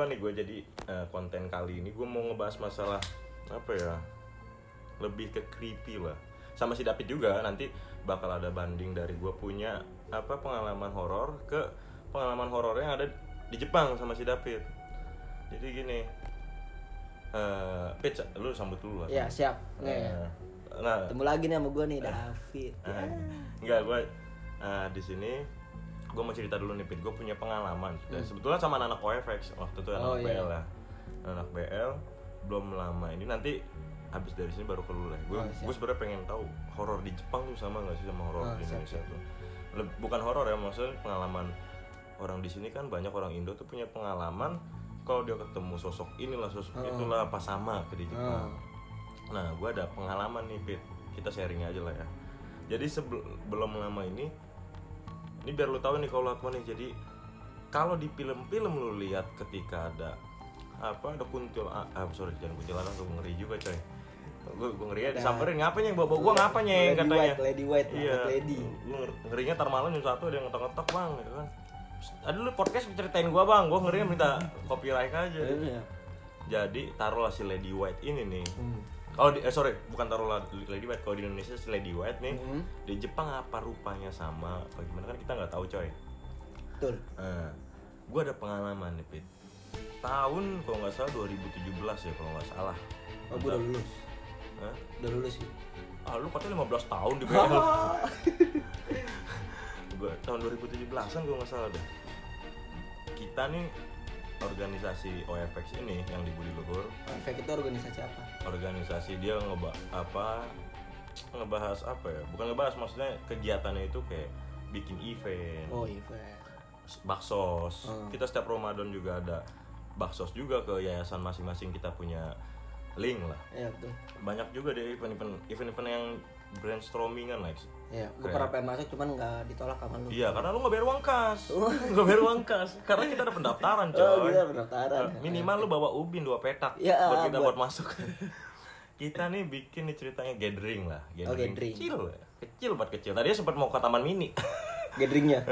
Tua nih gue jadi eh, konten kali ini gue mau ngebahas masalah apa ya? Lebih ke creepy lah. Sama si David juga nanti bakal ada banding dari gue punya apa pengalaman horor ke pengalaman horor yang ada di Jepang sama si David. Jadi gini. Eh, Pit, lu sambut dulu lah. Ya siap. Eh, Nah, ketemu lagi nih sama gue nih David. Ya. Ah, Enggak, gue di sini gue mau cerita dulu nih, Pit. Gue punya pengalaman. Dan sebetulnya sama anak OFX waktu itu anak Hmm. Oh, iya. BL ya. Anak BL belum lama ini nanti habis dari sini baru keluar. Gue Oh, gue sebenarnya pengen tahu horor di Jepang tuh sama nggak sih sama horor Oh, di siap, Indonesia tuh. Leb- bukan horor ya, maksudnya pengalaman orang di sini kan banyak orang Indo tuh punya pengalaman kalau dia ketemu sosok inilah sosok Oh. itulah apa sama ke di Jepang. Oh. Nah, gue ada pengalaman nih, Pit. Kita sharing aja lah ya. Jadi sebelum lama ini, ini biar lu tahu nih kalau nih. Jadi kalau di film-film lu lihat ketika ada apa ada kuntil ah, sorry jangan kuntilanak gue ngeri juga coy gue gue ngeri ya disamperin ngapanya bawa bawa gue ngapanya Lady katanya White, Lady White, iya lady. Nger- ngerinya tar malam jam satu ada yang ngetok-ngetok bang gitu kan Aduh lu podcast ceritain gua bang, gua ngerinya minta copyright aja Iya. Jadi taruhlah si Lady White ini nih Hmm. Kalau di, eh sorry, bukan taruhlah Lady White. Kalau di Indonesia si Lady White nih, Hmm. di Jepang apa rupanya sama? Apa gimana kan kita nggak tahu coy. Betul. Nah, gue ada pengalaman nih Pit. Tahun kalau nggak salah 2017 ya kalau nggak salah. Oh, gue udah lulus. Hah? Udah lulus sih. Ah lu katanya 15 tahun di BL. gue tahun 2017an gue nggak salah deh. Kita nih organisasi OFX ini yang di Budi Luhur Efek itu organisasi apa? Organisasi dia ngeba apa ngebahas apa ya bukan ngebahas maksudnya kegiatannya itu kayak bikin event Oh, event. baksos Hmm. kita setiap Ramadan juga ada baksos juga ke yayasan masing-masing kita punya link lah Iya, betul. banyak juga deh event-event event-event yang brainstormingan lah Iya, gue pernah pengen masuk cuman nggak ditolak sama lu. iya karena lu nggak bayar uang kas nggak bayar uang kas karena kita ada pendaftaran coy Oh, kita pendaftaran. minimal lu bawa ubin dua petak Ya, buat kita buat, buat- masuk kita nih bikin nih ceritanya gathering lah Oh, gathering. kecil kecil buat kecil tadinya sempat mau ke taman mini Gatheringnya.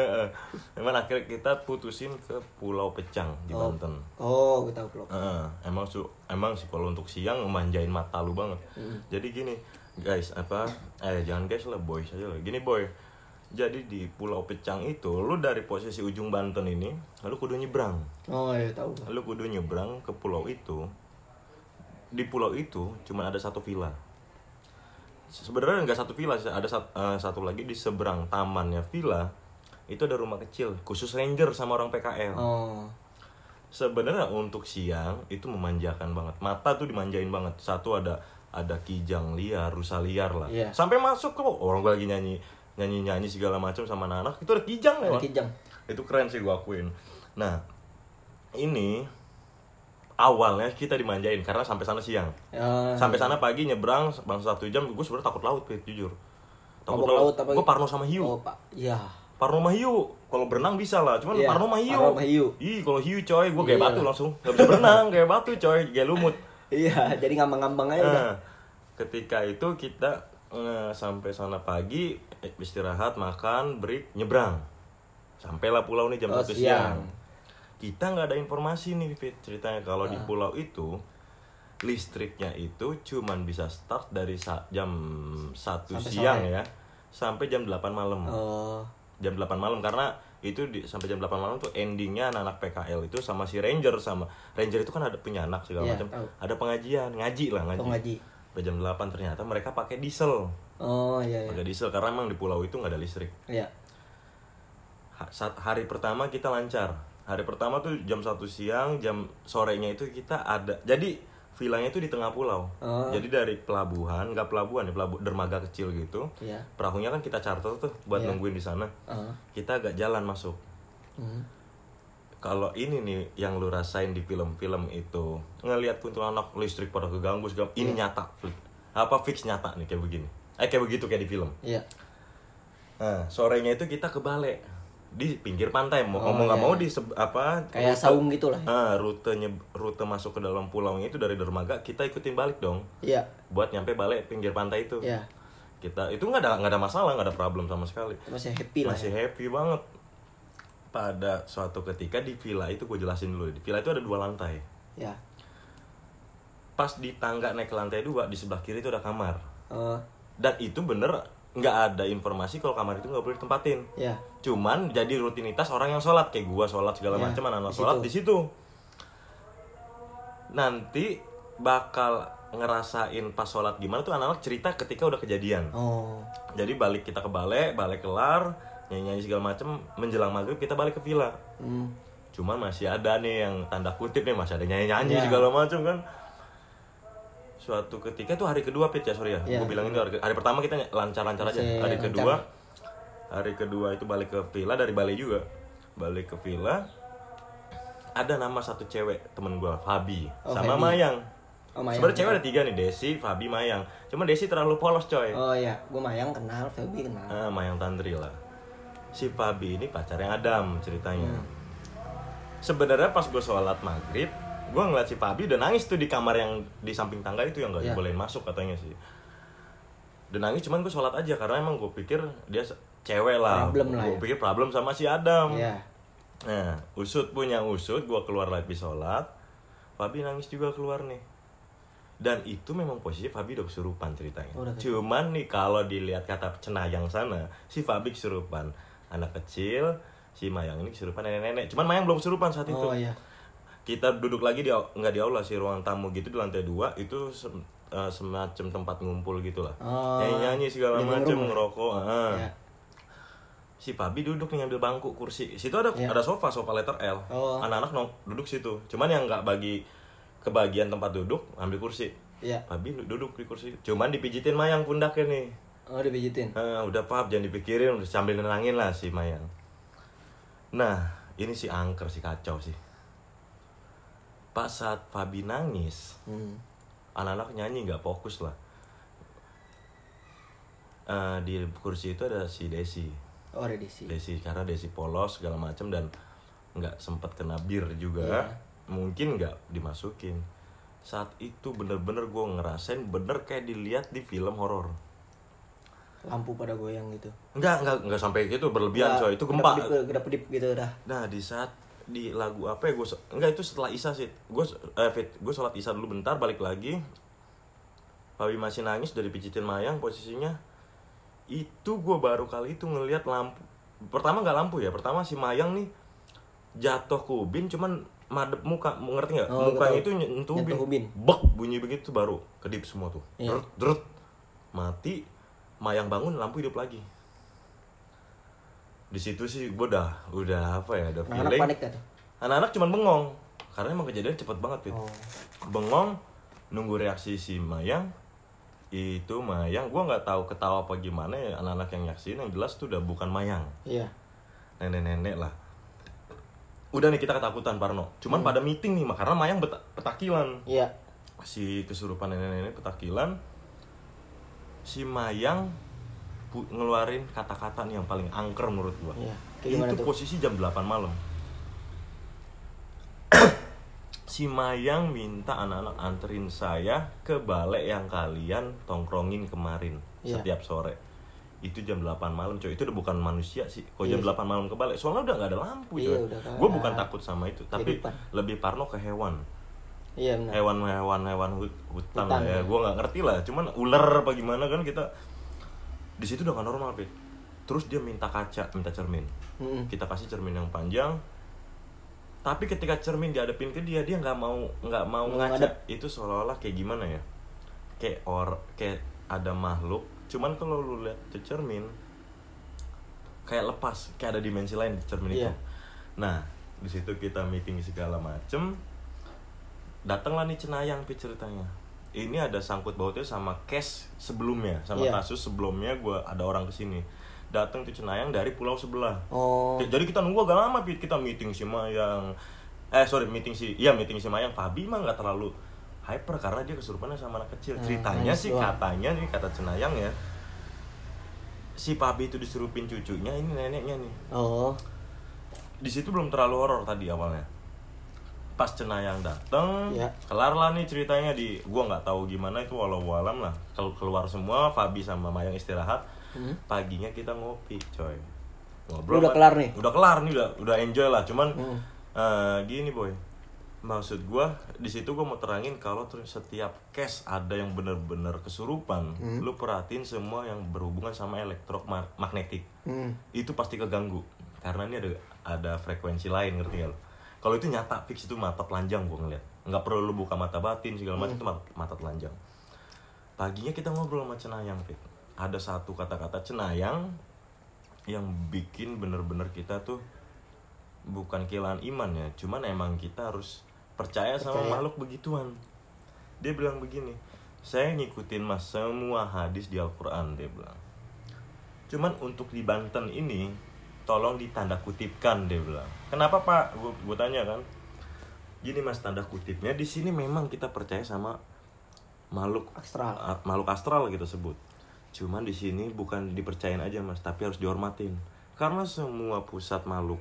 Cuman akhirnya kita putusin ke Pulau Pecang di Oh. Banten Oh, gue tahu belum. Heeh, emang su emang sih kalau untuk siang memanjain mata lu banget. Hmm. Jadi gini, guys, apa? Eh jangan guys lah, boys aja lah. Gini boy. Jadi di Pulau Pecang itu, lu dari posisi ujung Banten ini, lu kudu nyebrang. Oh, iya tahu. Lu kudu nyebrang ke pulau itu. Di pulau itu cuma ada satu villa. Sebenarnya nggak satu villa, sih, ada sat- eh, satu lagi di seberang tamannya villa. Itu ada rumah kecil, khusus ranger sama orang PKL Oh. sebenarnya untuk siang itu memanjakan banget mata tuh dimanjain banget satu ada ada kijang liar rusa liar lah Iya. sampai masuk kok orang gue lagi nyanyi nyanyi nyanyi segala macam sama anak-anak itu ada kijang Ada lewat kijang. itu keren sih gue akuin nah ini awalnya kita dimanjain karena sampai sana siang Ya. sampai sana pagi nyebrang bang satu jam gue sebenarnya takut laut Pit, jujur takut Mabok laut apa? gue parno sama hiu Oh, Pak. Iya. Parno mah hiu. Kalau berenang bisa lah, cuman Iya, Parno mah hiu. Parno mah hiu. Ih, kalau hiu coy, gue kayak Iya. batu langsung. Gak bisa berenang, kayak batu coy, kayak lumut. Iya, jadi ngambang-ngambang aja udah. Nah, ketika itu kita eh, sampai sana pagi, eh, istirahat, makan, break, nyebrang. Sampailah pulau nih jam Oh, 1 siang. siang. Kita nggak ada informasi nih, Fit, ceritanya kalau di Ah. pulau itu listriknya itu cuman bisa start dari sa- jam 1 Sampai siang sore. ya sampai jam 8 malam Oh. jam 8 malam karena itu di, sampai jam 8 malam tuh endingnya anak-anak PKL itu sama si ranger sama ranger itu kan ada punya anak segala Iya, macam ada pengajian ngaji lah ngaji. Oh, ngaji. Sampai jam 8 ternyata mereka pakai diesel Oh, iya iya. pakai diesel karena emang di pulau itu nggak ada listrik Iya. Ha- saat hari pertama kita lancar hari pertama tuh jam 1 siang jam sorenya itu kita ada jadi villanya itu di tengah pulau Oh. jadi dari pelabuhan nggak pelabuhan ya pelabuhan dermaga kecil gitu Iya. perahunya kan kita charter tuh buat Iya. nungguin di sana Oh. kita agak jalan masuk Hmm. Kalau ini nih yang lu rasain di film-film itu ngelihat kuntilanak listrik pada keganggu segala ini Iya. nyata apa fix nyata nih kayak begini eh kayak begitu kayak di film Iya. nah sorenya itu kita ke balai di pinggir pantai mau Oh, ngomong nggak iya, mau di apa Kayak saung gitu lah. ah, rutenya rute masuk ke dalam pulaunya itu dari dermaga kita ikutin balik dong Iya. buat nyampe balai pinggir pantai itu Iya. kita itu nggak ada nggak ada masalah nggak ada problem sama sekali Masih happy lah. masih ya. happy banget pada suatu ketika di villa itu gue jelasin dulu di villa itu ada dua lantai. Ya. pas di tangga naik ke lantai dua di sebelah kiri itu ada kamar. Oh, dan itu bener nggak ada informasi kalau kamar itu nggak boleh ditempatin. Ya. cuman jadi rutinitas orang yang sholat kayak gua sholat segala Ya, macam anak-anak sholat di situ. Nanti bakal ngerasain pas sholat gimana tuh anak-anak cerita ketika udah kejadian. Oh. jadi balik kita ke balai balai kelar nyanyi segala macem menjelang maghrib kita balik ke villa Hmm. cuman masih ada nih yang tanda kutip nih masih ada nyanyi nyanyi Ya. segala macam kan suatu ketika tuh hari kedua pit ya sorry ya Ya. gue bilang itu hari, hari pertama kita lancar lancar aja Masih hari lancar. kedua hari kedua itu balik ke villa dari balai juga balik ke villa ada nama satu cewek temen gue Fabi Oh, sama Fabi. Mayang Oh, Mayang. sebenarnya cewek ada tiga nih Desi Fabi Mayang cuma Desi terlalu polos coy Oh ya, gue Mayang kenal, Feby kenal. Ah, Mayang Tantri lah. Si Fabi ini pacarnya Adam ceritanya. Hmm. Sebenarnya pas gue sholat maghrib, gue ngeliat si Fabi udah nangis tuh di kamar yang di samping tangga itu yang gak Ya. dibolehin masuk katanya sih. Udah nangis cuman gue sholat aja karena emang gue pikir dia cewek lah. Problem lah Gue ya. pikir problem sama si Adam. Iya. Nah, usut punya usut, gue keluar lagi sholat. Fabi nangis juga keluar nih. Dan itu memang posisi Fabi udah kesurupan ceritanya. Oh, udah. Cuman nih kalau dilihat kata cenayang sana, si Fabi kesurupan. Anak kecil, si Mayang ini kesurupan nenek-nenek. Cuman Mayang belum kesurupan saat itu. Oh iya. Kita duduk lagi di nggak di aula sih ruang tamu gitu di lantai dua itu sem- eh, semacam tempat ngumpul gitu lah. Oh, Nyanyi-nyanyi segala living macam ngerokok. Ya. Si Fabi duduk nih ngambil bangku kursi. Situ ada Ya. ada sofa, sofa letter L. Oh. Anak-anak nong duduk situ. Cuman yang nggak bagi kebagian tempat duduk, ambil kursi. Iya. Fabi duduk di kursi. Cuman dipijitin Mayang pundaknya nih. Oh, dipijitin. Ah, udah pap jangan dipikirin, udah sambil nenangin lah si Mayang. Nah, ini si angker si kacau sih. Pas saat Fabi nangis, Hmm. anak-anak nyanyi nggak fokus lah. Eh, di kursi itu ada si Desi. Oh, ada di sini. Desi karena Desi polos segala macam dan nggak sempat kena bir juga Iya. mungkin nggak dimasukin saat itu bener-bener gue ngerasain bener kayak dilihat di film horor Lampu pada goyang gitu. nggak nggak nggak sampai gitu berlebihan Nggak, coy itu gempa kedap-kedip, kedap-kedip gitu dah. nah di saat di lagu apa ya gue nggak itu setelah isya sih gue eh, fit gue sholat isya dulu bentar balik lagi Fabi masih nangis dari pijitin mayang posisinya itu gue baru kali itu ngelihat lampu pertama nggak lampu ya pertama si mayang nih jatuh ke ubin cuman madep muka ngerti nggak Oh, mukanya itu nyentuh ubin. Ubin. bek bunyi begitu baru kedip semua tuh Iya. Drut, drut. mati mayang bangun lampu hidup lagi di situ sih gue udah udah apa ya udah Anak-anak feeling panik kan tuh. anak-anak cuman bengong karena emang kejadian cepet banget Fit. Oh. bengong nunggu reaksi si Mayang itu Mayang gua nggak tahu ketawa apa gimana ya anak-anak yang nyaksiin yang jelas tuh udah bukan Mayang Iya. nenek-nenek lah udah nih kita ketakutan Parno cuman pada meeting nih karena Mayang petakilan Iya. si kesurupan nenek-nenek petakilan si Mayang pu- ngeluarin kata-kata nih yang paling angker menurut gua Iya. Gimana itu tuh? posisi jam 8 malam si Mayang minta anak-anak anterin saya ke balai yang kalian tongkrongin kemarin Iya. setiap sore itu jam 8 malam coy itu udah bukan manusia sih kalau jam Iya. 8 malam ke balai soalnya udah nggak ada lampu coy Iya, udah kayak gue bukan takut sama itu tapi kehidupan. lebih parno ke hewan Iya benar. hewan-hewan hewan hut- hutan, Hutan, ya ya. gue nggak ngerti lah cuman ular apa gimana kan kita di situ udah gak normal Pit. terus dia minta kaca minta cermin Mm-mm. kita kasih cermin yang panjang tapi ketika cermin dihadapin ke dia dia nggak mau nggak mau Nggak ngaca ngadep. itu seolah-olah kayak gimana ya kayak or kayak ada makhluk cuman kalau lu lihat ke cermin kayak lepas kayak ada dimensi lain di cermin itu Iya. nah di situ kita meeting segala macem datanglah nih cenayang Pit ceritanya ini ada sangkut pautnya sama case sebelumnya sama Iya. kasus sebelumnya gua ada orang ke sini datang tuh cenayang dari pulau sebelah Oh. Jadi kita nunggu agak lama Pit. kita meeting si Mayang. Eh sorry meeting si iya meeting si Mayang. Fabi mah nggak terlalu hyper karena dia kesurupannya sama anak kecil. Hmm, Ceritanya sih katanya nih kata Cenayang ya. Si Fabi itu disurupin cucunya, ini neneknya nih. Oh. Di situ belum terlalu horor tadi awalnya. Pas Cenayang dateng, Ya. kelar lah nih ceritanya di gua nggak tahu gimana itu walau alam lah. Kalau keluar semua, Fabi sama Mayang istirahat. Hmm. Paginya kita ngopi, coy ngobrol udah kelar nih? udah kelar nih udah udah enjoy lah cuman Hmm. eh, gini boy maksud gua di situ gua mau terangin kalau setiap case ada yang bener-bener kesurupan Hmm. lu perhatiin semua yang berhubungan sama elektromagnetik Hmm. itu pasti keganggu karena ini ada ada frekuensi lain ngerti gak lo? Kalau itu nyata fix itu mata telanjang gua ngeliat. Nggak perlu lu buka mata batin segala macam itu mata, mata telanjang. Paginya kita ngobrol sama Cenayang, Fit. Ada satu kata-kata Cenayang yang bikin bener-bener kita tuh bukan kehilangan iman ya, cuman emang kita harus percaya, sama Percaya. makhluk begituan. Dia bilang begini, saya ngikutin mas semua hadis di Al-Quran dia bilang. Cuman untuk di Banten ini tolong ditanda kutipkan dia bilang. Kenapa Pak? Gue tanya kan. Gini Mas tanda kutipnya di sini memang kita percaya sama makhluk Astral. a- makhluk astral gitu sebut. Cuman di sini bukan dipercayain aja Mas, tapi harus dihormatin. Karena semua pusat makhluk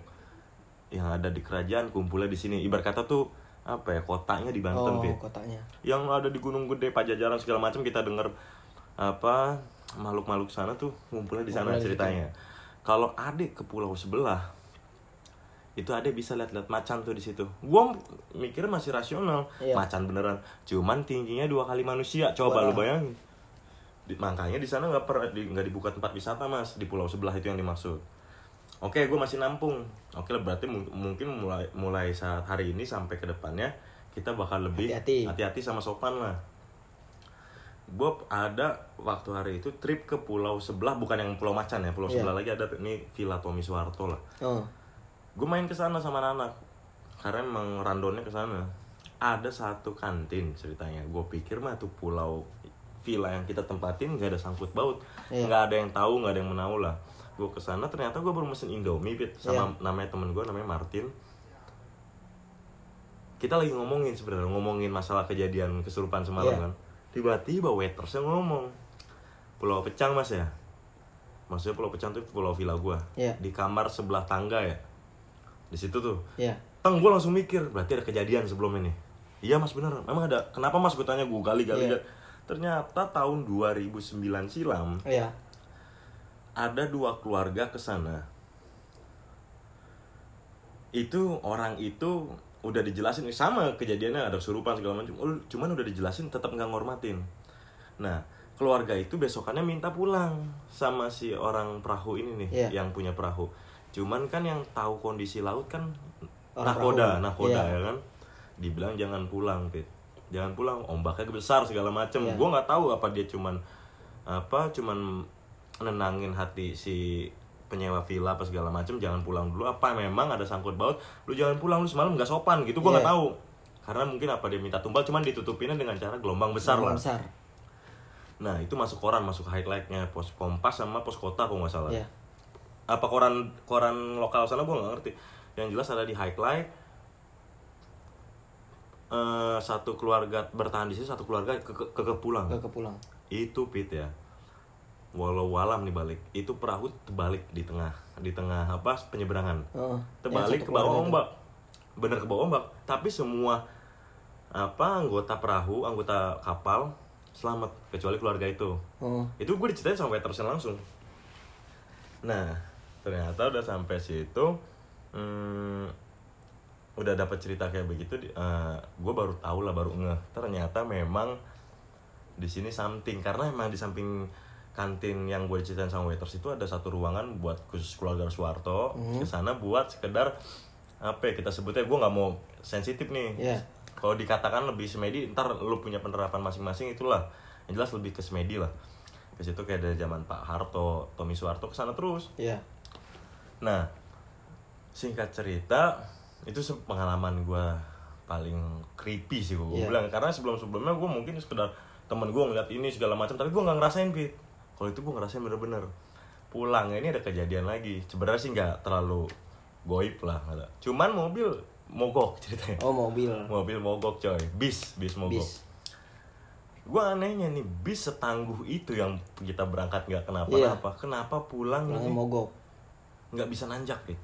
yang ada di kerajaan kumpulnya di sini. Ibarat kata tuh apa ya kotanya di Banten Oh, Fit kotanya. yang ada di Gunung Gede, Pajajaran segala macam kita dengar apa makhluk-makhluk sana tuh ngumpulnya di sana ceritanya. Kalau adik ke pulau sebelah itu adek bisa lihat-lihat macan tuh di situ. Gua mikir masih rasional, Iya. macan beneran. Cuman tingginya dua kali manusia. Coba Wah. lu bayangin. Di- makanya di sana nggak di- nggak dibuka tempat wisata mas di pulau sebelah itu yang dimaksud. Oke, gue masih nampung. Oke, berarti mung- mungkin mulai mulai saat hari ini sampai ke depannya kita bakal lebih hati-hati sama sopan lah. Gue ada waktu hari itu trip ke pulau sebelah, bukan yang pulau Macan ya, pulau Iya. sebelah lagi ada ini Villa Tommy Soeharto lah. Oh. Gue main ke sana sama anak karena emang randonnya ke sana. Ada satu kantin ceritanya. Gue pikir mah tuh pulau villa yang kita tempatin gak ada sangkut baut, Iya. nggak ada yang tahu, nggak ada yang menahu lah. Gue ke sana ternyata gue baru mesen Indomie Fit, sama Iya. namanya temen gue namanya Martin. Kita lagi ngomongin sebenarnya ngomongin masalah kejadian kesurupan semalam Iya. kan. Tiba-tiba waitersnya ngomong Pulau Pecang mas ya. Maksudnya Pulau Pecang tuh pulau villa gua. Iya. Di kamar sebelah tangga ya. Di situ tuh. Iya. Teng gue langsung mikir, berarti ada kejadian sebelum ini. Iya mas bener, memang ada. Kenapa mas gue tanya gue gali-gali. Iya. Ternyata tahun 2009 silam Iya. ada dua keluarga ke sana. Itu orang itu udah dijelasin sama kejadiannya ada kesurupan segala macam. Cuman udah dijelasin tetap nggak ngormatin. Nah keluarga itu besokannya minta pulang sama si orang perahu ini nih Iya. yang punya perahu. Cuman kan yang tahu kondisi laut kan Orang nakoda, perahu. nakoda Iya. ya kan. Dibilang jangan pulang, Fit. Jangan pulang, ombaknya besar segala macem. Iya. Gua nggak tahu apa dia cuman apa cuman nenangin hati si penyewa villa apa segala macem jangan pulang dulu. Apa memang ada sangkut baut? Lu jangan pulang lu semalam nggak sopan gitu gua nggak Iya. tahu. Karena mungkin apa dia minta tumbal cuman ditutupinnya dengan cara gelombang besar Gelombang lah. Besar. nah itu masuk koran masuk highlightnya. Pos kompas sama pos kota kalau nggak salah. Iya. apa koran koran lokal sana gua nggak ngerti. Yang jelas ada di highlight. Eh, satu keluarga bertahan di sini satu keluarga ke, ke, ke, pulang. Gak kepulang. itu pit ya walau walam nih balik itu perahu terbalik di tengah di tengah apa penyeberangan. Oh. terbalik ke bawah keluarga itu. ombak. Bener ke bawah ombak. Tapi semua apa anggota perahu anggota kapal selamat kecuali keluarga itu. Oh. itu gue diceritain sama waitersnya langsung. Nah ternyata udah sampai situ hmm, udah dapat cerita kayak begitu di- eh, gue baru tahu lah baru ngeh. Ternyata memang di sini something. Karena emang di samping kantin yang gue ceritain sama waiters itu ada satu ruangan buat khusus keluarga Suwarto Hmm. ke sana buat sekedar apa ya kita sebutnya gue nggak mau sensitif nih Iya. kalau dikatakan lebih semedi ntar lu punya penerapan masing-masing itulah yang jelas lebih ke semedi lah ke situ kayak dari zaman Pak Harto Tommy Soeharto ke sana terus Iya. nah singkat cerita itu pengalaman gue paling creepy sih gue Iya. bilang karena sebelum sebelumnya gue mungkin sekedar temen gue ngeliat ini segala macam tapi gue nggak ngerasain fit kalau itu gue ngerasain bener-bener. Pulang ini ada kejadian lagi. Sebenarnya sih nggak terlalu goib lah cuman mobil mogok ceritanya. Oh mobil. mobil mogok coy. Bis bis mogok. Bis. gue anehnya nih bis setangguh itu yang kita berangkat nggak kenapa-napa. Kenapa pulang Pulangnya ini mogok. nggak bisa nanjak gitu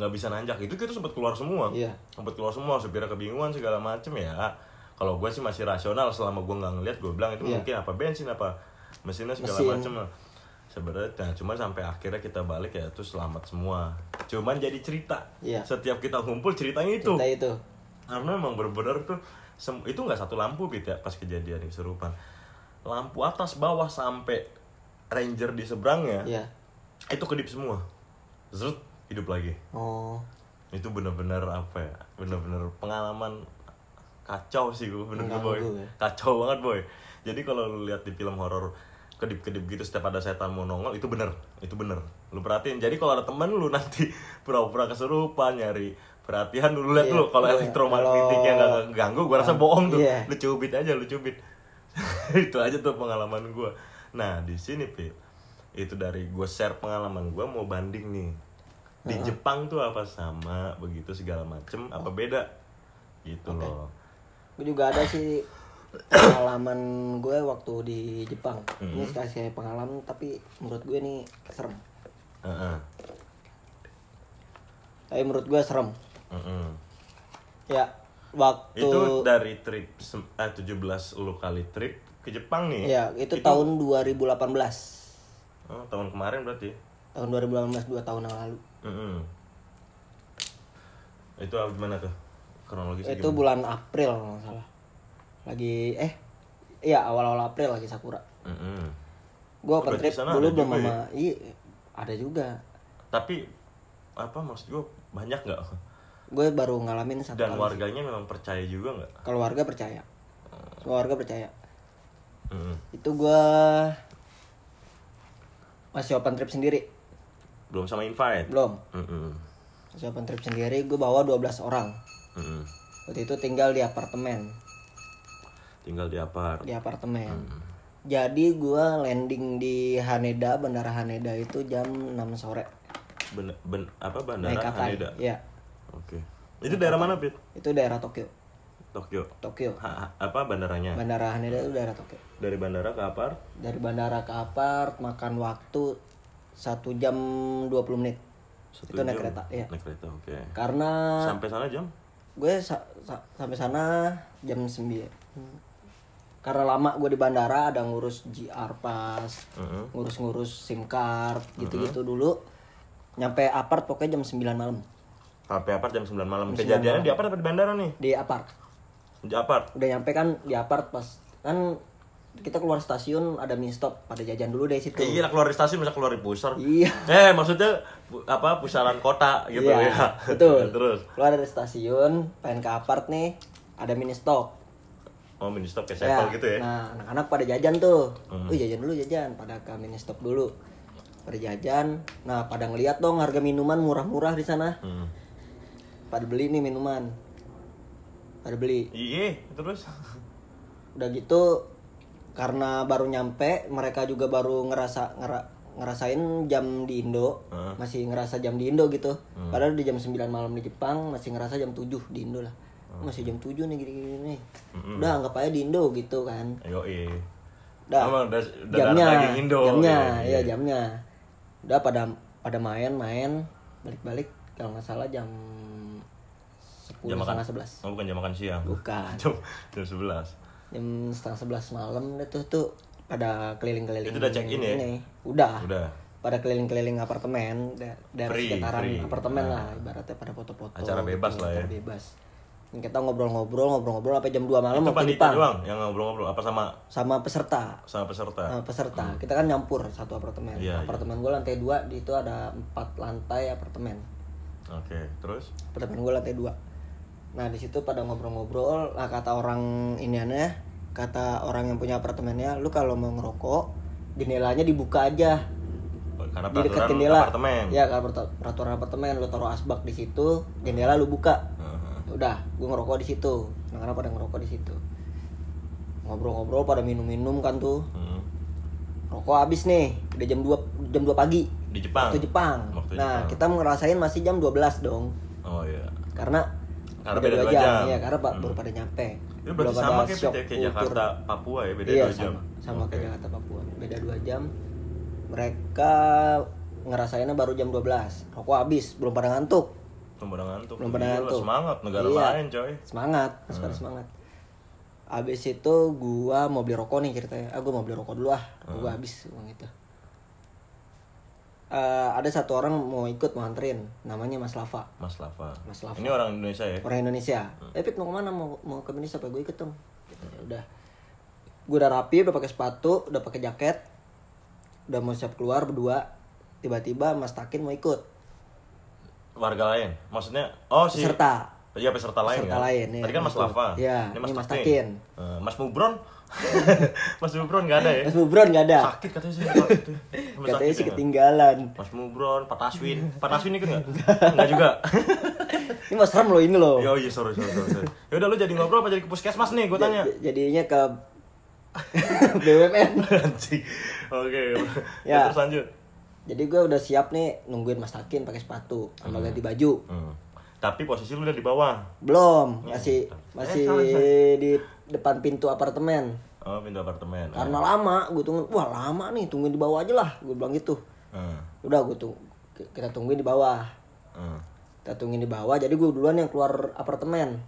nggak bisa nanjak. Itu kita sempat keluar semua. Iya. sempat keluar semua supirnya kebingungan segala macem ya. Kalau gue sih masih rasional selama gue nggak ngeliat gue bilang itu Iya. mungkin apa bensin apa mesinnya segala Mesin. macem lah sebenarnya nah, cuma sampai akhirnya kita balik ya itu selamat semua cuman jadi cerita Iya. setiap kita ngumpul ceritanya itu Cerita itu. karena emang bener-bener tuh itu nggak satu lampu gitu ya pas kejadian kesurupan lampu atas bawah sampai ranger di seberangnya Iya. itu kedip semua zrut hidup lagi Oh. itu bener-bener apa ya bener-bener pengalaman kacau sih gue bener Mengganggu boy ya. kacau banget boy jadi kalau lu lihat di film horor kedip-kedip gitu setiap ada setan mau nongol itu bener itu bener. Lu perhatiin. Jadi kalau ada temen lu nanti pura-pura kesurupan nyari perhatian lu lihat Iya, lu kalau iya. elektromagnetiknya nggak ganggu gua rasa bohong tuh. Iya. lu cubit aja lu cubit. Itu aja tuh pengalaman gua. Nah di sini Pil itu dari gue share pengalaman gua mau banding nih. Di Jepang tuh apa sama begitu segala macem apa beda? Gitu loh. Gue juga ada sih pengalaman gue waktu di Jepang. Ini Hmm. kasih pengalaman tapi menurut gue ini serem. Heeh. Tapi menurut gue serem. Heeh. Ya, waktu itu dari trip eh, 17 lu kali trip ke Jepang nih ya itu, tahun 2018. oh, tahun kemarin berarti Tahun 2018 dua tahun yang lalu. Heeh. itu gimana tuh kronologisnya itu bulan April kalau nggak salah. Lagi eh iya awal-awal April lagi Sakura. Heeh. Gue open Berarti trip dulu belum juga ya? sama iya ada juga. tapi apa maksud gua banyak nggak Gue baru ngalamin satu dan kali. warganya memang percaya juga nggak Keluarga percaya. Keluarga percaya. Heeh. Itu gua masih open trip sendiri. belum sama invite Belum. Heeh. Masih open trip sendiri, gue bawa 12 orang. Heeh. Waktu itu tinggal di apartemen, tinggal di apart di apartemen. Jadi gua landing di Haneda, Bandara Haneda itu jam 6 sore. ben, ben, apa bandara Naik katai. Haneda Iya. oke itu daerah mana Pit Itu daerah Tokyo. Tokyo Tokyo. Ha- ha- apa bandaranya Bandara Haneda itu daerah Tokyo. dari bandara ke apart Dari bandara ke apart makan waktu satu jam 20 menit. Satu itu naik kereta, iya. naik kereta oke Karena sampai sana jam gue sa- sa- sampai sana jam 9 karena lama gue di bandara ada ngurus GR pas Heeh. ngurus-ngurus SIM card gitu-gitu dulu. Nyampe apart pokoknya jam 9 malam. Sampai apart jam 9 malam. Kejadiannya di apart apa di bandara nih? Di apart. Di apart? Udah nyampe kan di apart pas. Kan kita keluar stasiun ada mini stop. Pada jajan dulu deh situ. Iya keluar dari stasiun bisa keluar di pusar. Iya. Eh maksudnya apa pusaran kota gitu Iya, ya. betul. Terus. Keluar dari stasiun pengen ke apart nih ada mini stop oh mini stop kayak Ya, Sevel gitu ya. Nah, anak-anak pada jajan tuh. Wih, jajan dulu jajan, pada ke mini stop dulu. Pada jajan. Nah, pada ngeliat dong harga minuman murah-murah di sana. Hmm. Pada beli nih minuman. Pada beli. Iya, terus Udah gitu karena baru nyampe, mereka juga baru ngerasa ngera- ngerasain jam di Indo. Masih ngerasa jam di Indo gitu. Padahal di jam 9 malam di Jepang masih ngerasa jam 7 di Indo lah. Masih jam 7 nih gini-gini nih. Udah anggap aja di Indo gitu kan. Yo iya. Udah. Emang udah, udah jamnya daging Indo. jamnya Iya, ya jamnya udah pada pada main main balik balik kalau nggak salah jam sepuluh Jam makan. setengah sebelas Oh, bukan jam makan siang. bukan Jam jam 11. jam setengah sebelas malam itu tuh pada keliling keliling Itu udah check in ya? udah Udah. pada keliling-keliling apartemen da- daerah Free, sekitaran free. apartemen Nah. lah ibaratnya pada foto-foto Acara bebas lah ya. acara bebas kita ngobrol-ngobrol ngobrol-ngobrol sampai jam 2 malam Itu waktu Jepang doang yang ngobrol-ngobrol apa sama sama peserta sama peserta? Nah, peserta kita kan nyampur satu apartemen Hmm. Iya. apartemen gue lantai dua di itu ada empat lantai apartemen Oke, terus apartemen gue lantai dua nah di situ pada ngobrol-ngobrol nah kata orang iniannya kata orang yang punya apartemennya lu kalau mau ngerokok jendelanya dibuka aja karena di dekat peraturan jendela apartemen. ya kalau peratu- peraturan apartemen lu taruh asbak di situ jendela lu buka. Udah gue ngerokok di situ karena pada ngerokok di situ ngobrol-ngobrol pada minum-minum kan tuh Hmm. rokok habis nih udah jam 2 jam 2 pagi Di Jepang. waktu Jepang. Waktu nah, Jepang. kita ngerasain masih jam 12 dong. Oh iya. Karena Karena beda dua jam. Iya, karena Pak baru pada nyampe. Itu berarti Belum sama kayak, kayak kultur. Jakarta, Papua ya, beda iya, dua jam. sama. Sama Oke. kayak Jakarta Papua. Beda 2 jam. Mereka ngerasainnya baru jam 12. Rokok habis, belum pada ngantuk. Belum pada ngantuk. Belum Gila, ngantuk. Semangat negara Iya. lain, coy. Semangat, masih Hmm. pada semangat. Abis itu gua mau beli rokok nih ceritanya. Ah, gua mau beli rokok dulu ah. Hmm. Gua habis uang itu. eh, ada satu orang mau ikut mau anterin namanya Mas Lava Mas Lava. Mas Lava. Ini orang Indonesia ya? orang Indonesia eh Pit mau ke mana mau mau ke Indonesia apa gue ikut dong Gitu, ya udah gue udah rapi udah pakai sepatu udah pakai jaket udah mau siap keluar berdua tiba-tiba Mas Takin mau ikut Warga lain. Maksudnya oh si peserta Iya peserta lain Peserta kan? lain, iya. Tadi kan Mas Betul. Lava. Iya, ini Mas Mas Takin. Eh, Mas Mubron. Mas Mubron nggak ada ya? Mas Bubron nggak ada Sakit katanya sih. Itu. Mas katanya sakit sih ya? ketinggalan Mas Mubron, Pak Taswin. Pak Taswin ikut nggak? Nggak juga. ini mau serem loh ini loh Ya iya sorry sorry sorry. sorry. Ya udah lu jadi ngobrol apa jadi ke puskesmas nih? Gue tanya. J- jadinya ke BUMN. Oke. Ya. Ya. Terus lanjut. Jadi gue udah siap nih nungguin Mas Takin pakai sepatu sama ganti baju Hmm. Tapi posisi lu udah di bawah. belum masih bentar. masih Eh, sorry, di depan pintu apartemen Oh, pintu apartemen. karena lama gue tunggu wah lama nih tungguin di bawah aja lah gue bilang gitu Hmm. udah gue tuh kita tungguin di bawah Hmm. kita tungguin di bawah jadi gue duluan yang keluar apartemen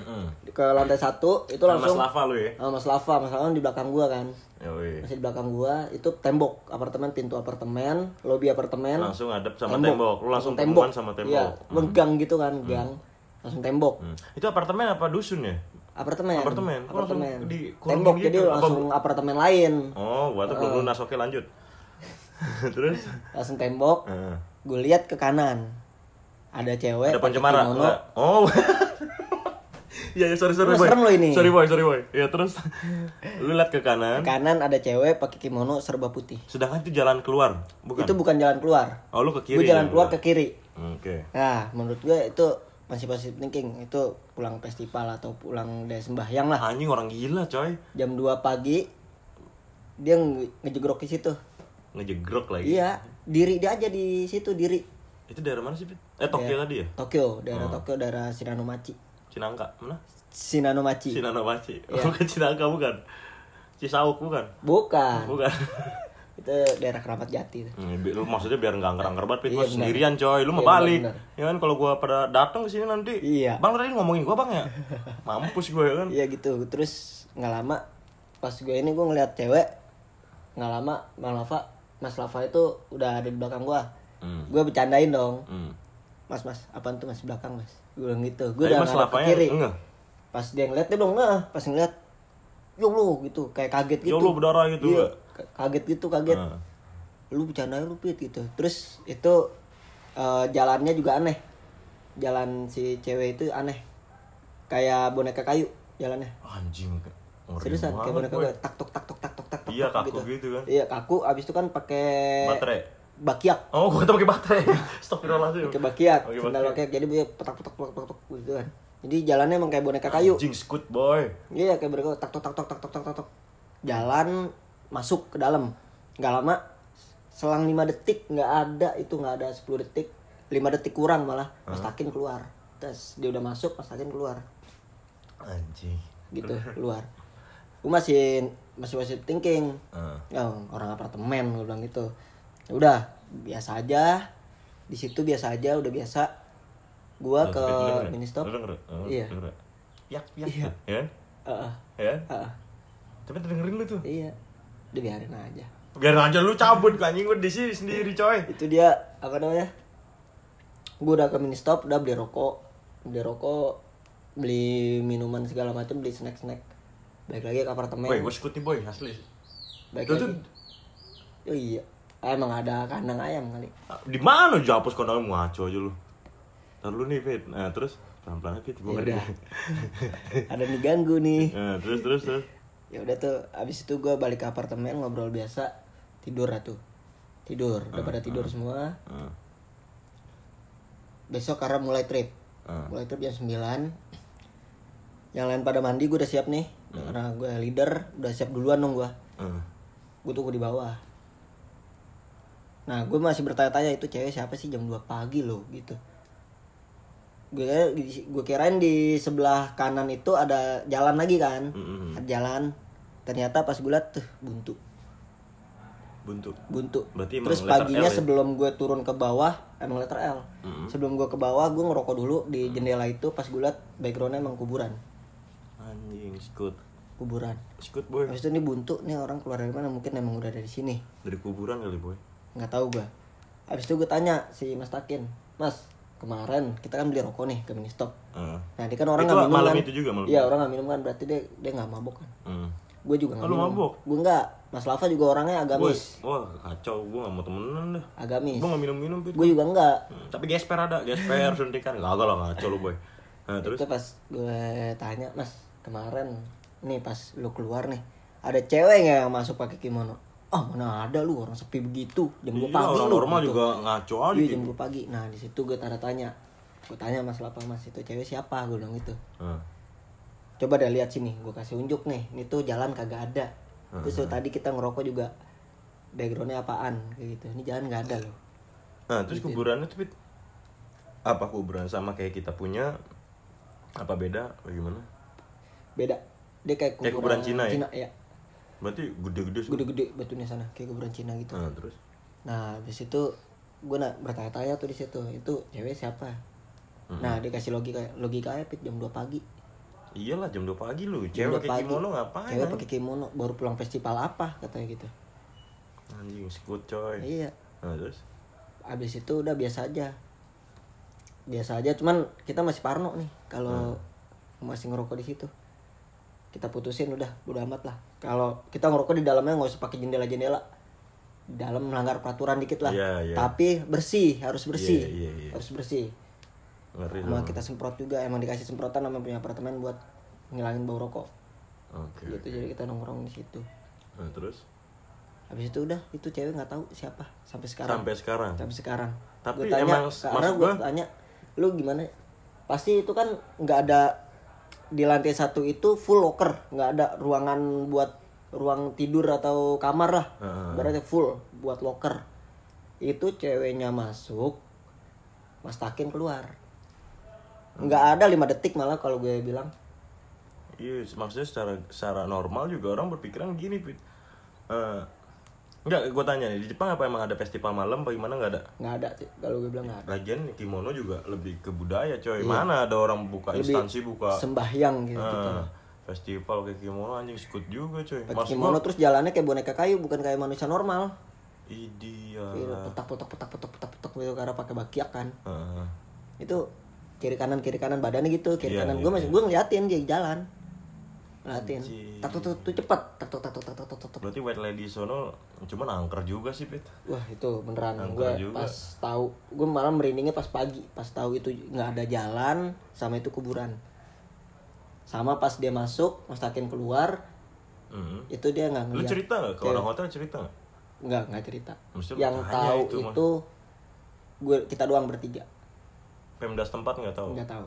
Hmm. ke lantai satu itu Sama Mas langsung Lava lu ya? Mas Lava Mas Lava di belakang gua kan Yoi. masih di belakang gua itu tembok apartemen pintu apartemen lobi apartemen Langsung hadap sama tembok. Lu langsung tembok sama tembok. iya gang gitu kan gang langsung tembok Hmm. Itu apartemen apa dusun ya? apartemen Apartemen? Kok apartemen dikurungin tembok gitu? jadi Apa- langsung apartemen lain Oh, gua tuh belum lunas. Oke, lanjut. Terus? langsung tembok Heeh. gue lihat ke kanan ada cewek Ada pakai pencemara? kimono. Enggak. Oh. Iya, ya, sorry, sorry, boy. serem lo ini. Sorry, boy, sorry, boy. Ya, terus lu lihat ke ke kanan, kanan ada cewek pakai kimono serba putih sedangkan itu jalan keluar, bukan? itu bukan jalan keluar Oh, lu ke kiri. gue jalan ya, keluar ke kiri Oke. Nah, menurut gue itu masih positive thinking. Itu pulang festival atau pulang dari sembahyang lah. Anjing orang gila, coy. Jam 2 pagi dia nge- ngejegrok di situ. Ngejegrok lagi. Iya, diri dia aja di situ diri. Itu daerah mana sih, Pit? Eh, Tokyo Daerah- tadi ya? Tokyo, daerah Tokyo, daerah Shinanomachi. Cinangka, mana? Shinanomachi. Shinanomachi. Iya. Bukan Cinangka, bukan. Cisauk, bukan. Bukan. Bukan. Itu daerah Keramat Jati. Hmm, lu maksudnya biar nggak angker-angker banget, Pit. Iya, sendirian, coy. Lu mau Iya, balik. Ya kan kalau gua pada datang ke sini nanti. Iya. Bang tadi ngomongin gua, Bang ya? Mampus gue ya kan. Iya gitu. Terus nggak lama pas gue ini gue ngeliat cewek nggak lama Bang Lava, Mas Lava itu udah ada di belakang gua. Hmm. Gue bercandain dong. Hmm. Mas mas, apaan tuh mas belakang mas? Gue bilang gitu. Gue udah ngadep ke kiri. enggak? Pas dia ngeliat dia belum nggak. Pas ngeliat, yo lu gitu, kayak kaget gitu. Ya Allah, berdarah gitu, Iya, kaget gitu, kaget. Nah. Lu bercanda lu pit gitu. Terus itu eh, jalannya juga aneh. Jalan si cewek itu aneh. Kayak boneka kayu jalannya. Anjing. ngeri Seriusan kayak boneka kayu. Tak tok tak tok tak tok tak tok. Iya, kaku gitu kan. Iya kaku. Abis itu kan pakai Baterai. Bakiak. Oh, gua tuh pakai baterai. Astagfirullahaladzim. pakai bakiak Pakai sandal bakiak. jadi dia petak petak petak petak petak gitu kan jadi jalannya emang kayak boneka kayu Anjing scoot, boy. iya kayak boneka tak tok tak tok tak tok tak tok tok jalan masuk ke dalam nggak lama selang 5 detik nggak ada itu nggak ada 10 detik 5 detik kurang malah Mas Takin keluar terus dia udah masuk Mas Takin keluar Anjing. gitu keluar gue masih masih masih thinking Heeh. oh, orang apartemen gue bilang gitu udah biasa aja di situ biasa aja udah biasa gua ke mini stop denger? Oh, Iya. Yak, yak. Iya. Ya? Heeh, Ya? heeh. Tapi dengerin lu tuh. iya udah biarin aja Biar aja lu cabut anjing gua di sini sendiri, coy. itu dia apa namanya gua udah ke mini stop udah beli rokok beli rokok beli minuman segala macam beli snack snack balik lagi ke apartemen Boy, gua scoot nih, boy, asli. balik Lu lagi tuh oh iya emang ada kandang ayam kali. Di mana? Aja hapus kondom ngaco aja lu. Ntar lu nih, Fit. Nah, terus? Pelan-pelan Fit, gua Ya udah. ada nih ganggu nih. Nah, terus terus terus. ya udah tuh abis itu gue balik ke apartemen ngobrol biasa. Tidur lah tuh. Tidur. Udah pada tidur semua. Heeh. besok karena mulai trip. Heeh. mulai trip jam 9 yang lain pada mandi gue udah siap nih. Karena gue leader udah siap duluan dong gue Heeh. gue tunggu di bawah nah gue masih bertanya-tanya itu cewek siapa sih? Jam 2 pagi loh gitu. Gue gue kirain di sebelah kanan itu ada jalan lagi kan? Ada jalan. Ternyata pas gue liat tuh buntu. Buntu. buntu. Berarti terus paginya L ya? sebelum gue turun ke bawah emang letter L. Mm-mm. sebelum gue ke bawah gue ngerokok dulu di jendela itu pas gue liat backgroundnya emang kuburan. Anjing, scoot. kuburan. Scoot, boy. habis itu nih buntu nih orang keluar dari mana? Mungkin emang udah dari sini. Dari kuburan kali, boy. Nggak tahu gue habis itu gue tanya si Mas Takin Mas kemarin kita kan beli rokok nih ke Ministop Heeh. nah dia kan orang nggak minum malam kan. itu juga, malam iya orang nggak minum kan berarti dia dia nggak mabok kan. Hmm. gue juga nggak Oh, minum. mabok? gue nggak. Mas Lava juga orangnya agamis Wah, kacau, gue gak mau temenan dah agamis Gue gak minum-minum, Pit. Gue juga nggak. Hmm, Tapi gesper ada, gesper suntikan. Gak lah, kacau lu boy. Nah terus? Itu pas gue tanya Mas kemarin nih pas lu keluar nih ada cewek nggak yang masuk pakai kimono oh mana ada lu orang sepi begitu jam dua Iya, pagi orang lu normal gitu. juga ngaco aja Iya gitu. jam 2 pagi. Nah di situ gue tanda tanya. Gue tanya mas Lapa mas itu cewek siapa? Gue bilang gitu. Heeh. Coba deh lihat sini. Gue kasih unjuk nih. Ini tuh jalan kagak ada. Terus tuh tadi kita ngerokok juga backgroundnya apaan kayak gitu. Ini jalan nggak ada loh. Nah terus Gitu. kuburannya tuh Apa kuburan sama kayak kita punya Apa beda, bagaimana? Beda. Dia kayak Kayak kuburan Cina ya? ya. Berarti gede-gede sih Gede-gede batunya sana kayak kuburan Cina gitu. Nah terus Nah habis itu gue nak bertanya-tanya tuh di situ. Itu cewek siapa? Nah dia kasih logika logika pit jam 2 pagi. Iyalah jam 2 pagi lu Cewek 2 pakai pagi. kimono ngapain? Cewek pakai kimono baru pulang festival apa katanya gitu. Anjing, skut coy Iya. Nah terus Abis itu udah biasa aja. Biasa aja, cuman kita masih parno nih kalau masih ngerokok di situ. Kita putusin udah, udah amat lah. Kalau kita ngerokok di dalamnya nggak usah pakai jendela-jendela. Dalam melanggar peraturan dikit lah. Iya, iya. Tapi bersih, harus bersih. Iya, iya, iya. Harus bersih. Ngeri Sama kita semprot juga, emang dikasih semprotan sama punya apartemen buat ngilangin bau rokok. Oke Gitu jadi kita nongkrong di situ. Nah terus Habis itu udah, itu cewek nggak tahu siapa sampai sekarang. Sampai sekarang sampai sekarang. Tapi Gua tanya, emang karena gue tanya, lu gimana? Pasti itu kan nggak ada di lantai satu itu full locker, nggak ada ruangan buat ruang tidur atau kamar lah. Heeh. Berarti full buat locker. Itu ceweknya masuk, Mas Takin keluar. Nggak ada lima detik malah kalau gue bilang. Iya, maksudnya secara secara normal juga orang berpikiran gini, Pit. Eh, enggak, gue tanya nih, di Jepang apa emang ada festival malam apa gimana nggak ada? Nggak ada sih, kalau gue bilang nggak ada. Lagian kimono juga lebih ke budaya, coy. Mana ada orang buka Iya. Lebih instansi buka Sembahyang gitu. eh, festival kayak kimono anjing skut juga, coy. Pakai kimono gua, terus jalannya kayak boneka kayu, bukan kayak manusia normal. Iya. Iya, petak petak petak petak petak petak gitu karena pakai bakiak kan Heeh. itu kiri kanan kiri kanan badannya gitu kiri Iya, kanan iya, gue masih gue ngeliatin dia jalan ngeliatin tak tuh tuh cepet tak tuh tak tuh tak tuh tak tuh. Berarti white lady sono cuman angker juga sih, Pit. wah itu beneran Angker gue juga. pas tahu gue malah merindingnya pas pagi pas tahu itu nggak ada jalan sama itu kuburan sama pas dia masuk mas Takin keluar Mhm. itu dia nggak Lu ngeliat cerita nggak ke orang hotel cerita nggak? nggak nggak cerita lu yang tahu itu, gue kita doang bertiga Pemda setempat nggak tahu. nggak tahu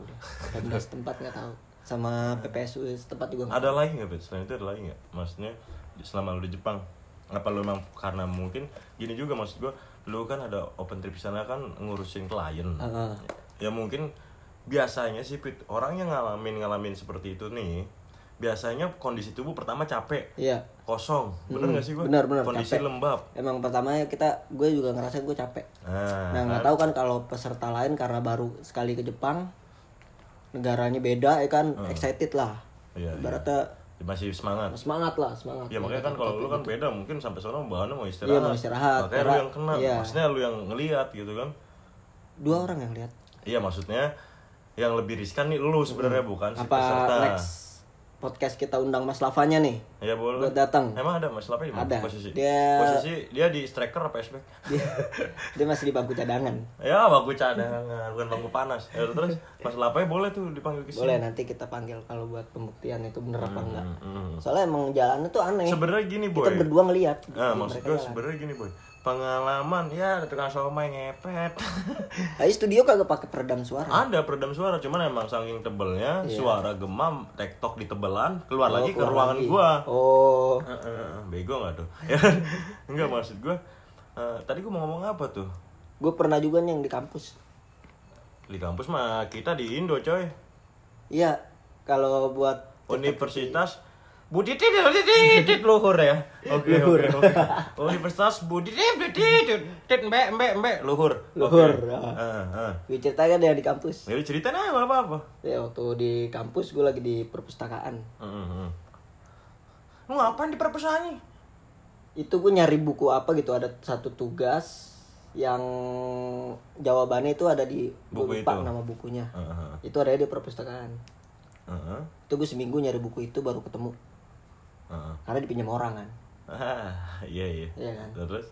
Pemda setempat nggak tahu sama PPSU setempat juga Ada lagi nggak, Pit? Selain itu ada lagi nggak? Maksudnya selama lu di Jepang, apa lu emang karena mungkin gini juga maksud gua, lu kan ada open trip sana kan ngurusin klien. Heeh. Ya mungkin biasanya sih Pit, orang yang ngalamin ngalamin seperti itu nih, biasanya kondisi tubuh pertama capek, iya kosong, bener Hmm, nggak sih gua? bener, bener, Kondisi capek. lembab. emang pertamanya kita gue juga ngerasa gue capek Nah, nah nggak tahu kan kalau peserta lain karena baru sekali ke Jepang negaranya beda ya kan excited lah Iya, iya. ibaratnya masih semangat. semangat lah semangat Ya makanya kan kalau lu kan beda mungkin sampai sana bahannya mau istirahat. Iya, mau istirahat. Makanya lu Karena- yang kena, iya. maksudnya lu yang ngelihat gitu kan. dua orang yang lihat Iya maksudnya yang lebih riskan nih lu sebenarnya bukan si apa peserta. next podcast kita undang Mas Lavanya nih Ya boleh. buat datang Emang ada Mas Lapi di mana? Ada. Posisi. Dia- Posisi dia di striker apa SBK? dia, dia masih di bangku cadangan ya bangku cadangan, bukan bangku panas. Ya terus Mas Lapi boleh tuh dipanggil ke sini. boleh nanti kita panggil kalau buat pembuktian itu bener apa enggak Hmm. soalnya emang jalannya tuh aneh Sebenarnya gini boy. kita berdua ngeliat Nah, Mereka maksud gue sebenarnya gini boy. Pengalaman ya tukang somai ngepet. Tapi studio kagak pakai peredam suara. Ada peredam suara, cuman emang saking tebelnya suara gemam tektok di tebelan keluar. Oh, lagi ke ruangan lagi. gua. Oh, bego nggak tuh? Enggak maksud gua. eh, tadi gua mau ngomong apa tuh? gue pernah juga nih yang di kampus. Di kampus mah kita di Indo coy. Iya, kalau buat Universitas Budi Titit Titit luhur ya. Oke oke oke. Universitas Budi Titit Titit mbek mbek mbek luhur. Luhur, Oke. ah. Heeh, heeh. gue ceritakan ya di kampus. Jadi ceritain aja nggak apa-apa. Ya waktu di kampus gue lagi di perpustakaan. Heeh, heeh. Lu ngapain di perpustakaan Itu gue nyari buku apa gitu ada satu tugas yang jawabannya itu ada di gua Buku lupa itu. nama bukunya Heeh. itu ada di perpustakaan Heeh. itu gue seminggu nyari buku itu baru ketemu Heeh. karena dipinjam orang kan Ah, iya iya. Iya kan? Terus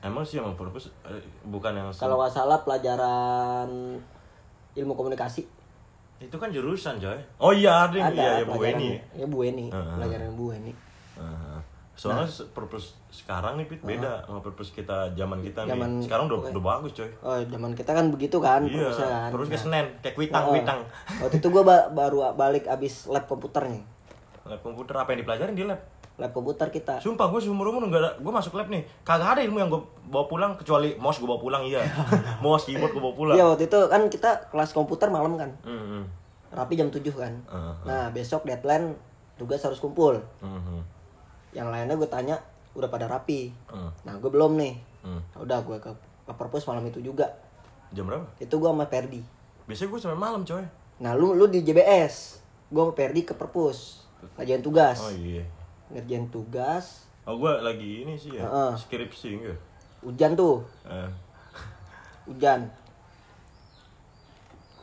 emang sih emang purpose eh, bukan yang kalau nggak salah pelajaran ilmu komunikasi itu kan jurusan coy. Oh iya ada, ada iya ya Bu pelajaran Eni. ya Bu Eni Heeh. pelajaran Bu Eni. Soalnya se- purpose sekarang nih Pit beda sama purpose kita zaman kita nih. Zaman- sekarang udah udah bagus coy. oh zaman kita kan begitu kan Iya. perpusat kan Terus ke Senen kayak kuitang Heeh. kuitang. waktu itu gue baru balik abis lab komputernya Lab komputer apa yang dipelajarin di lab? lab komputer kita Sumpah gue seumur umur nggak ada, gue masuk lab nih, kagak ada ilmu yang gue bawa pulang kecuali mouse gue bawa pulang iya, mouse keyboard gue bawa pulang. Iya waktu itu kan kita kelas komputer malam kan Hmm, hmm. rapi jam 7 kan Heeh. nah besok deadline tugas harus kumpul Hmm, hmm. yang lainnya gue tanya udah pada rapi Hmm. nah gue belum nih Hmm. udah gue ke, ke perpus malam itu juga Jam berapa? itu gue sama Perdi Biasanya gue sampai malam coy. nah lu lu di JBS gue sama Perdi ke perpus ngajain tugas Oh iya. ngerjain tugas Oh gue lagi ini sih ya, Heeh. skripsi enggak? hujan tuh Eh, hujan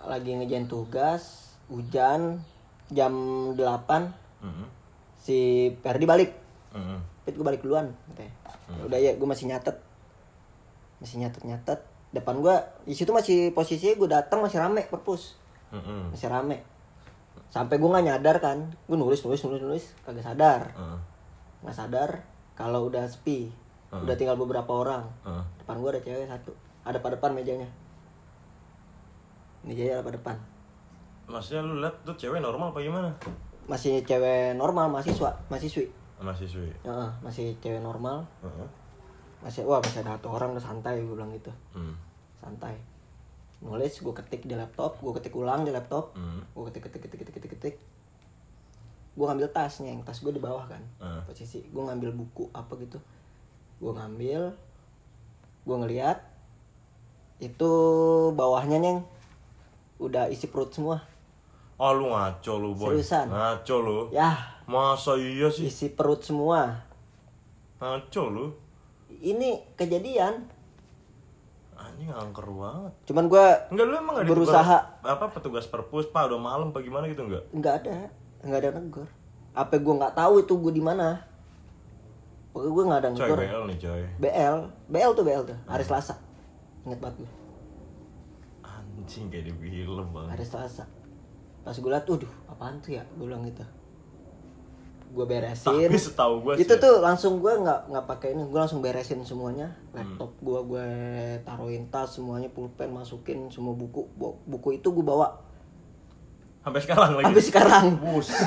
lagi ngerjain tugas hujan jam 8 mm-mm, si Perdi balik mm-mm. Pit gue balik duluan katanya. Ya Udah ya gue masih nyatet Masih nyatet nyatet Depan gue di situ masih posisinya gue datang masih rame perpus Mm-mm. Masih rame Sampai gue nggak nyadar kan. Gue nulis nulis nulis nulis Kagak sadar. Nggak sadar Kalau udah sepi. Udah tinggal beberapa orang. Heeh. Depan gue ada cewek satu. Ada pada depan mejanya. Mejanya ada pada depan. Maksudnya lu liat tuh cewek normal apa gimana? Masih cewek normal mahasiswa Mahasiswi. Mahasiswi. Heeh, Masih cewek normal. Heeh. Masih wah masih ada satu orang udah santai gue bilang gitu. Hmm. santai nulis gue ketik di laptop gue ketik ulang di laptop Hmm. gue ketik ketik ketik ketik ketik ketik gue ngambil tasnya yang tas gue di bawah kan Hmm. posisi gue ngambil buku apa gitu gue ngambil gue ngeliat itu bawahnya neng udah isi perut semua Ah lu ngaco lu boy. Seriusan? Ngaco lu. ya Masa iya sih? isi perut semua Ngaco lu. ini kejadian Anjing angker banget. cuman gue Enggak lu emang gak Berusaha. apa petugas perpus pak udah malam apa gimana gitu enggak? nggak ada. Nggak ada negor. Apa gue nggak tahu itu gue di mana. Pokoknya gue nggak ada Coy negor. BL nih coy. BL BL tuh BL tuh. Hari Selasa. Inget banget gue Anjing kayak di film banget. hari Selasa. Pas gue liat tuh apaan tuh ya? Gue bilang gitu gue beresin Tapi setahu gue itu tuh langsung gue nggak nggak pakai ini gue langsung beresin semuanya laptop gue gue taruhin tas semuanya pulpen masukin semua buku Bu- buku itu gue bawa sampai sekarang lagi. habis sekarang Buset.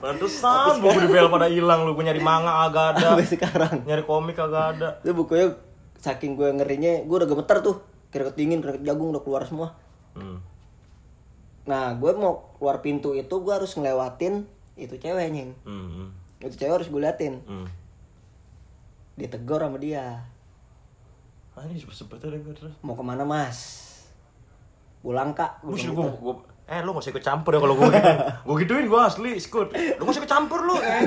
Pantesan buku di BL pada hilang lu. Gue nyari manga agak ada. habis sekarang Nyari komik agak ada. itu bukunya saking gue ngerinya gue udah gemeter tuh keringet dingin keringet jagung udah keluar semua Hmm. nah gue mau keluar pintu itu gue harus ngelewatin itu cewek nying Hmm. hmm. itu cewek harus gue liatin. Hmm. ditegur sama dia. Anjing cepet-cepet ada terus. mau ke mana mas? Pulang kak. Bilang gua, gitu. gua, eh lu gak usah ikut campur ya kalau gua gituin Gua gituin gua asli, skut. Lu gak usah ikut campur lu. Eh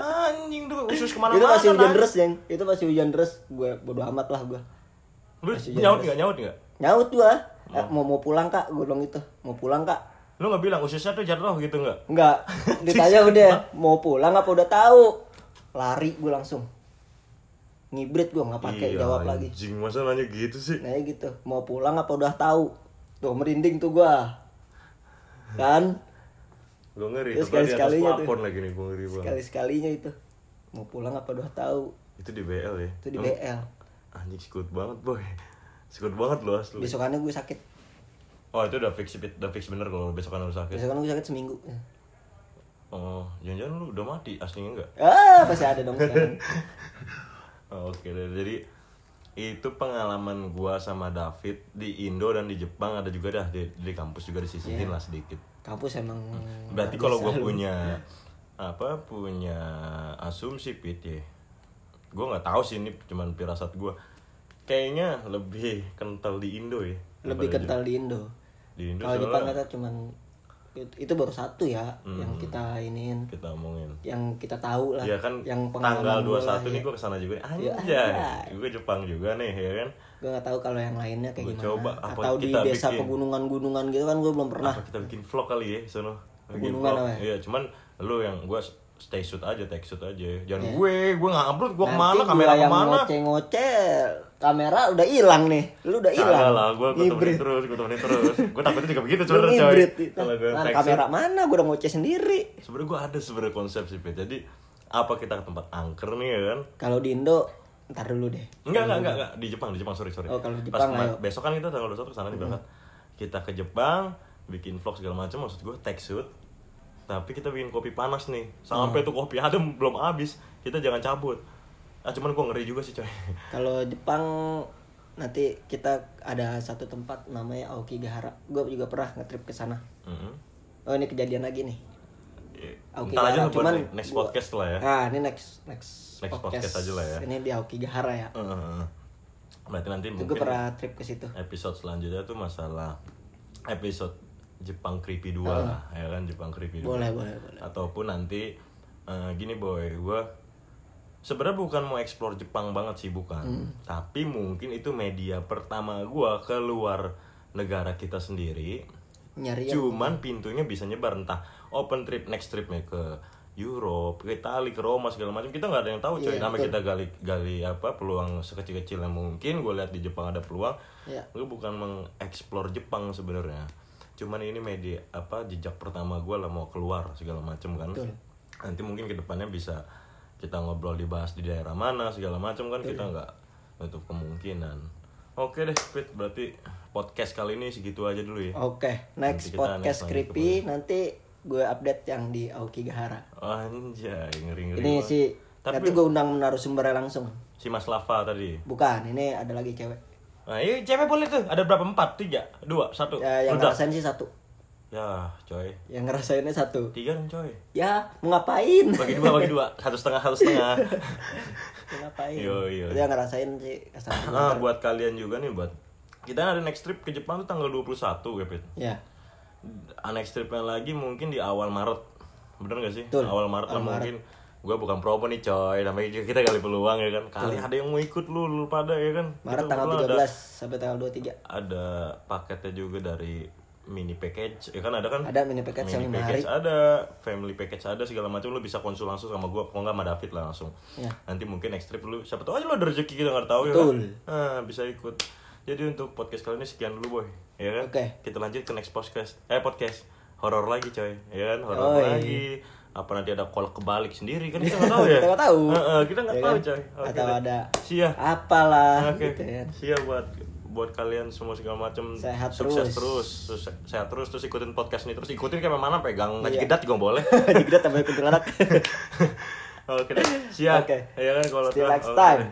Anjing tuh usus ke mana-mana itu masih hujan deras yang itu masih hujan deras. Gue bodo amat lah gue Lu nyaut hujan gak, nyaut gak? nyaut gue eh, mau mau pulang kak? Gue bilang gitu. Mau pulang kak Lu gak bilang ususnya tuh jatuh gitu gak? Enggak, ditanya udah mau pulang apa udah tahu. Lari gue langsung. Ngibrit gue nggak pakai Iya, jawab lagi. Anjing masa nanya gitu sih Nah gitu, mau pulang apa udah tahu. Tuh merinding tuh gua. Kan? Gua ngeri, Terus tuh di atas sekali-sekalinya tuh. lagi nih gua ngeri banget Sekali-sekalinya itu. Mau pulang apa udah tahu. Itu di BL ya? Itu di BL. Anjing skut banget boy Skut banget lu asli Besokannya gue sakit. Oh itu udah fix, udah fix bener kalau besokan lu sakit Besokannya gue sakit seminggu. Oh, jangan-jangan lu udah mati aslinya enggak? Ah, pasti ada dong. Oh, Oke deh, jadi itu pengalaman gua sama David di Indo dan di Jepang ada juga dah di, di kampus juga disisihin lah sedikit. Kampus emang Berarti luar kalau gua punya apa punya asumsi pit ya, gua nggak tahu sih ini cuman pirasat gua. Kayaknya lebih kental di Indo ya. lebih kental di Indo. Di Indo Kalau Jepang kata cuman Itu- baru satu ya yang kita iniin. Kita omongin. Yang kita tahu lah Iya kan yang tanggal pengalaman gua 21 lah, nih ya. gue ke sana juga. Anjay anjay. Gue Jepang juga nih ya kan? Gue nggak tahu kalau yang lainnya kayak Gua gimana. coba, apa atau di kita desa bikin? pegunungan-gunungan gitu kan gue belum pernah. Apa kita bikin vlog kali ya sono? Pegunungan vlog. apa ya? Iya cuman lu yang gue stay shoot aja take shoot aja. Jangan gue Gue gak upload Gue ke mana Nanti kamera gua yang ke mana? ngoceh-ngoceh kamera udah hilang nih. Lu udah hilang. Lah Gue temenin terus Gue temenin terus. Gue takutnya juga begitu coy ngibrit Kalau gue Nah, kamera mana? Gue udah ngoceh sendiri. Sebenernya gue ada sebenernya konsep sih Pet Jadi apa kita ke tempat angker nih ya kan? Kalau di Indo ntar dulu deh. Enggak, enggak, enggak, enggak, di Jepang, di Jepang, sorry, sorry. Oh, kalau di Pas Jepang, kema- ayo. besok kan kita tanggal 21 ke sana nih berangkat. Kita ke Jepang, bikin vlog segala macam, maksud gue take shoot. Tapi kita bikin kopi panas nih. Sampai tuh kopi adem belum habis, kita jangan cabut. Ah, cuman gue ngeri juga sih, coy. kalau Jepang nanti kita ada satu tempat namanya Aokigahara gue juga pernah ngetrip ke sana Mhm. oh ini kejadian lagi nih Eh, Aokigahara aja cuman next gua- podcast lah ya. nah ini next next, Next podcast aja lah ya. ini di Aokigahara ya Heeh. Berarti nanti itu gue mungkin pernah trip ke situ episode selanjutnya tuh masalah episode Jepang Creepy 2 lah, ya kan Jepang Creepy 2. boleh boleh boleh ataupun nanti eh, gini boy gue sebenarnya bukan mau explore Jepang banget sih bukan Hmm. tapi mungkin itu media pertama gue keluar negara kita sendiri nyari cuman pintunya bisa nyebar entah open trip next tripnya ke Europe, ke Italia, ke Roma segala macam kita nggak ada yang tahu coy. Iya, Nama betul. kita gali gali apa peluang sekecil-kecil yang mungkin. Gue lihat di Jepang ada peluang. Iya. Gue bukan mengeksplor Jepang sebenarnya. Cuman ini media apa jejak pertama gue lah mau keluar segala macam kan. Betul. Nanti mungkin ke depannya bisa kita ngobrol dibahas di daerah mana segala macam kan kita nggak nutup kemungkinan. Oke deh, Pit. Berarti podcast kali ini segitu aja dulu ya. Oke, next podcast next creepy nanti gue update yang di Aokigahara. Anjay, ngeri-ngeri. Ini banget. sih Tapi nanti gue undang narasumbernya langsung. si Mas Lava tadi. Bukan, ini ada lagi cewek. Nah, iya cewek boleh tuh. Ada berapa? Empat, tiga, dua, satu. Ya, yang ngerasain sih satu. Ya, coy. Yang ngerasainnya satu. Tiga kan, coy. Ya, mau ngapain? Bagi dua, bagi dua. Satu setengah, satu setengah. mau ngapain? Yo, yo. Yang ngerasain sih nah, buat kalian juga nih, buat kita ada next trip ke Jepang tuh tanggal 21 ya, Pit. Ya, Next tripnya lagi mungkin di awal Maret. Bener gak sih? Betul. Awal Maret lah Awal Maret. mungkin. Gue bukan promo nih coy, namanya juga kita kali peluang ya kan. Kali ada yang mau ikut lu, lu pada ya kan. Maret Kita tanggal kebetulan 13 ada- sampai tanggal 23. ada paketnya juga dari mini package ya kan ada kan? Ada mini package yang lima package ada family package ada segala macam. Lu bisa konsul langsung sama gua kalau nggak sama David lah langsung. Ya. nanti mungkin next trip lu siapa tahu aja lu ada rezeki kita nggak tahu ya kan? Nah, bisa ikut. Jadi untuk podcast kali ini sekian dulu boy. Ya kan? Oke. kita lanjut ke next podcast. Eh podcast. Horor lagi coy. Ya kan? Horor lagi. Apa nanti ada kolak kebalik sendiri kan? Kita nggak tahu ya? Kita nggak tahu. Heeh, kita nggak Ya tahu kan? coy. Oke Atau deh. ada Sia. apalah Oke, gitu kan. siap buat buat kalian semua segala macam Sehat sukses terus. terus, sehat terus terus ikutin podcast ini terus ikutin kayak mana pegang ngaji Iya. juga boleh Jadi kita tambah kuntilanak. oke deh siap Oke. ya kan kalau next time. deh.